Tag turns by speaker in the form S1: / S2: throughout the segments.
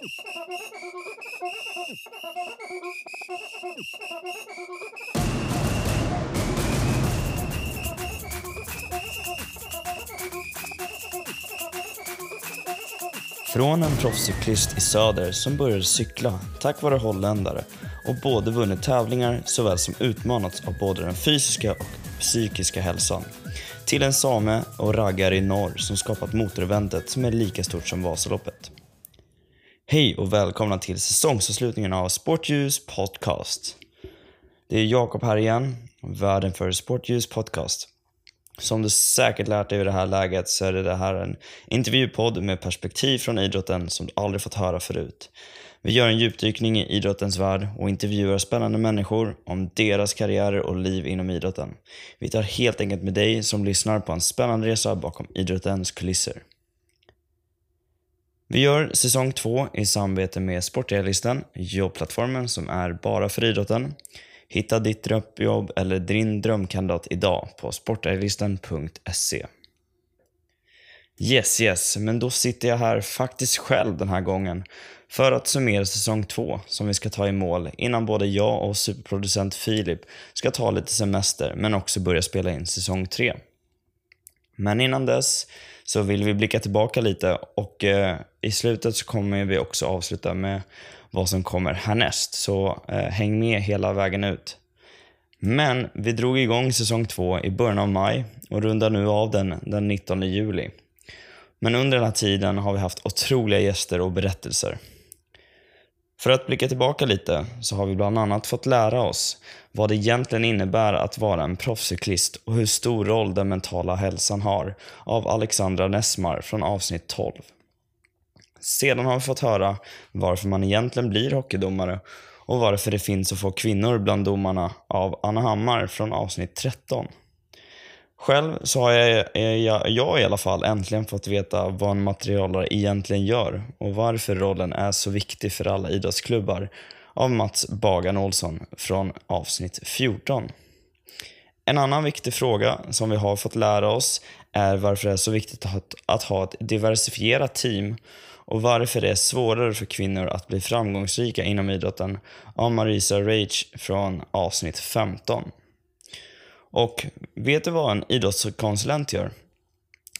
S1: Från en proffscyklist i söder som började cykla tack vare holländare och både vunnit tävlingar såväl som utmanats av både den fysiska och psykiska hälsan. Till en same och raggare i norr som skapat motoreventet som är lika stort som Vasaloppet. Hej och välkomna till säsongsavslutningen av Sportljus podcast. Det är Jakob här igen, värden för Sportljus podcast. Som du säkert lärt dig i det här läget så är det här en intervjupodd med perspektiv från idrotten som du aldrig fått höra förut. Vi gör en djupdykning i idrottens värld och intervjuar spännande människor om deras karriärer och liv inom idrotten. Vi tar helt enkelt med dig som lyssnar på en spännande resa bakom idrottens kulisser. Vi gör säsong två i samarbete med Sportrealisten, jobbplattformen som är bara för idrotten. Hitta ditt drömjobb eller din drömkandidat idag på sportrealisten.se. Yes, yes, men då sitter jag här faktiskt själv den här gången för att summera säsong två som vi ska ta i mål innan både jag och superproducent Filip ska ta lite semester men också börja spela in säsong tre. Men innan dess så vill vi blicka tillbaka lite och eh, i slutet så kommer vi också avsluta med vad som kommer härnäst. Så eh, häng med hela vägen ut. Men vi drog igång säsong två i början av maj och rundar nu av den den 19 juli. Men under den här tiden har vi haft otroliga gäster och berättelser. För att blicka tillbaka lite så har vi bland annat fått lära oss vad det egentligen innebär att vara en proffscyklist och hur stor roll den mentala hälsan har av Alexandra Nessmar från avsnitt 12. Sedan har vi fått höra varför man egentligen blir hockeydomare och varför det finns så få kvinnor bland domarna av Anna Hammar från avsnitt 13. Själv så har jag, jag, jag i alla fall äntligen fått veta vad en materialare egentligen gör och varför rollen är så viktig för alla idrottsklubbar av Mats Bagan Olsson från avsnitt 14. En annan viktig fråga som vi har fått lära oss är varför det är så viktigt att, att ha ett diversifierat team och varför det är svårare för kvinnor att bli framgångsrika inom idrotten av Marisa Rage från avsnitt 15. Och vet du vad en idrottskonsulent gör?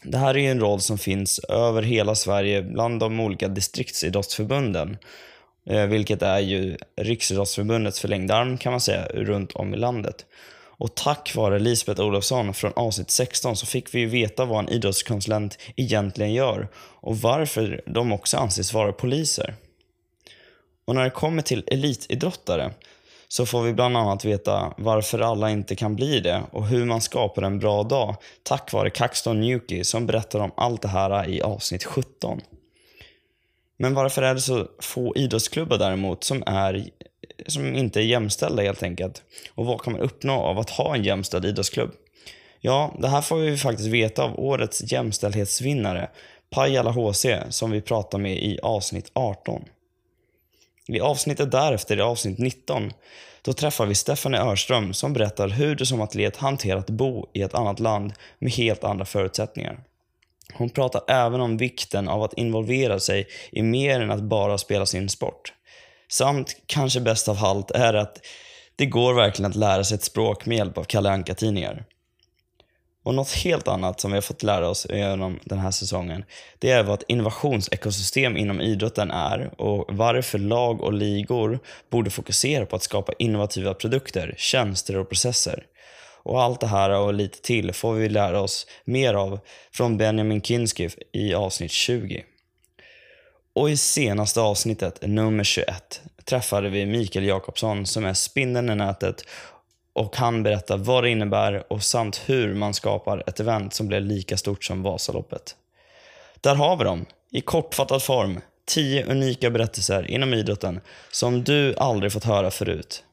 S1: Det här är en roll som finns över hela Sverige bland de olika distriktsidrottsförbunden. Eh, vilket är ju Riksidrottsförbundets förlängda arm kan man säga runt om i landet. Och tack vare Lisbeth Olofsson från avsnitt 16 så fick vi ju veta vad en idrottskonsulent egentligen gör och varför de också anses vara poliser. Och när det kommer till elitidrottare så får vi bland annat veta varför alla inte kan bli det och hur man skapar en bra dag tack vare Kaxton Newkey som berättar om allt det här i avsnitt 17. Men varför är det så få idrottsklubbar däremot som, är, som inte är jämställda helt enkelt? Och vad kan man uppnå av att ha en jämställd idrottsklubb? Ja, det här får vi faktiskt veta av årets jämställdhetsvinnare, Pajala HC, som vi pratar med i avsnitt 18. I avsnittet därefter, i avsnitt 19, då träffar vi Stephanie Örström som berättar hur du som atlet hanterat att bo i ett annat land med helt andra förutsättningar. Hon pratar även om vikten av att involvera sig i mer än att bara spela sin sport. Samt, kanske bäst av allt, är att det går verkligen att lära sig ett språk med hjälp av Kalle Anka-tidningar. Och något helt annat som vi har fått lära oss genom den här säsongen, det är vad ett innovationsekosystem inom idrotten är och varför lag och ligor borde fokusera på att skapa innovativa produkter, tjänster och processer. Och allt det här och lite till får vi lära oss mer av från Benjamin Kinski i avsnitt 20. Och i senaste avsnittet, nummer 21, träffade vi Mikael Jakobsson som är spindeln i nätet och han berättar vad det innebär och samt hur man skapar ett event som blir lika stort som Vasaloppet. Där har vi dem, i kortfattad form. 10 unika berättelser inom idrotten som du aldrig fått höra förut.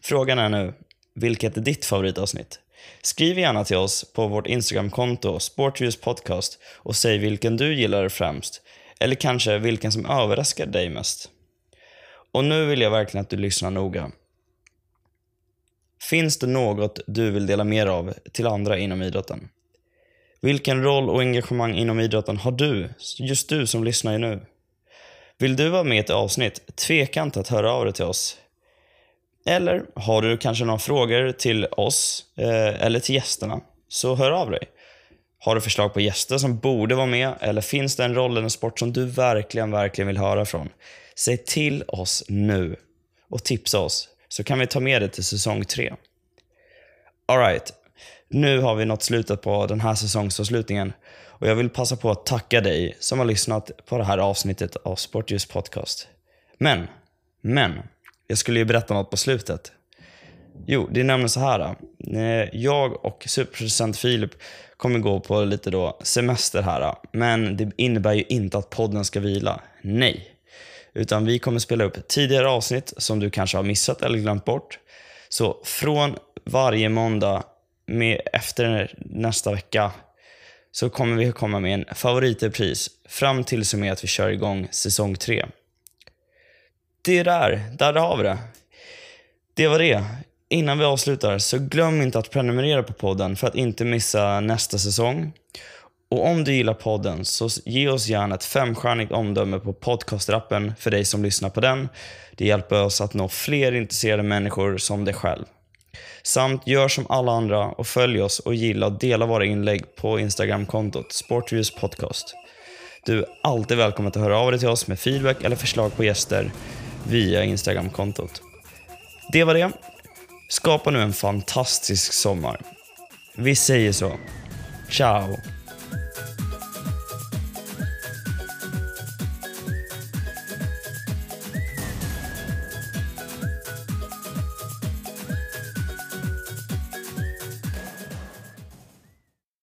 S1: Frågan är nu, vilket är ditt favoritavsnitt? Skriv gärna till oss på vårt Instagramkonto, Sportviewspodcast och säg vilken du gillar främst. Eller kanske vilken som överraskar dig mest. Och nu vill jag verkligen att du lyssnar noga. Finns det något du vill dela mer av till andra inom idrotten? Vilken roll och engagemang inom idrotten har du, just du som lyssnar nu? Vill du vara med i ett avsnitt? Tveka inte att höra av dig till oss. Eller har du kanske några frågor till oss eh, eller till gästerna, så hör av dig. Har du förslag på gäster som borde vara med eller finns det en roll eller en sport som du verkligen, verkligen vill höra från? Säg till oss nu och tipsa oss så kan vi ta med det till säsong tre. Alright, nu har vi nått slutet på den här säsongsavslutningen och jag vill passa på att tacka dig som har lyssnat på det här avsnittet av Sportljus podcast. Men, men, jag skulle ju berätta något på slutet. Jo, det är nämligen så här. Äh, jag och superproducent Filip kommer gå på lite då semester här. Äh, men det innebär ju inte att podden ska vila. Nej. Utan vi kommer spela upp tidigare avsnitt som du kanske har missat eller glömt bort. Så från varje måndag med, efter nästa vecka så kommer vi komma med en favoritrepris fram till och med att vi kör igång säsong 3. Det är där, där har vi det. Det var det. Innan vi avslutar, så glöm inte att prenumerera på podden för att inte missa nästa säsong. Och om du gillar podden, så ge oss gärna ett femstjärnigt omdöme på podcastrappen för dig som lyssnar på den. Det hjälper oss att nå fler intresserade människor som dig själv. Samt gör som alla andra och följ oss och gilla och dela våra inlägg på Instagramkontot Sportviews podcast. Du är alltid välkommen att höra av dig till oss med feedback eller förslag på gäster via Instagramkontot. Det var det. Skapa nu en fantastisk sommar. Vi säger så. Ciao!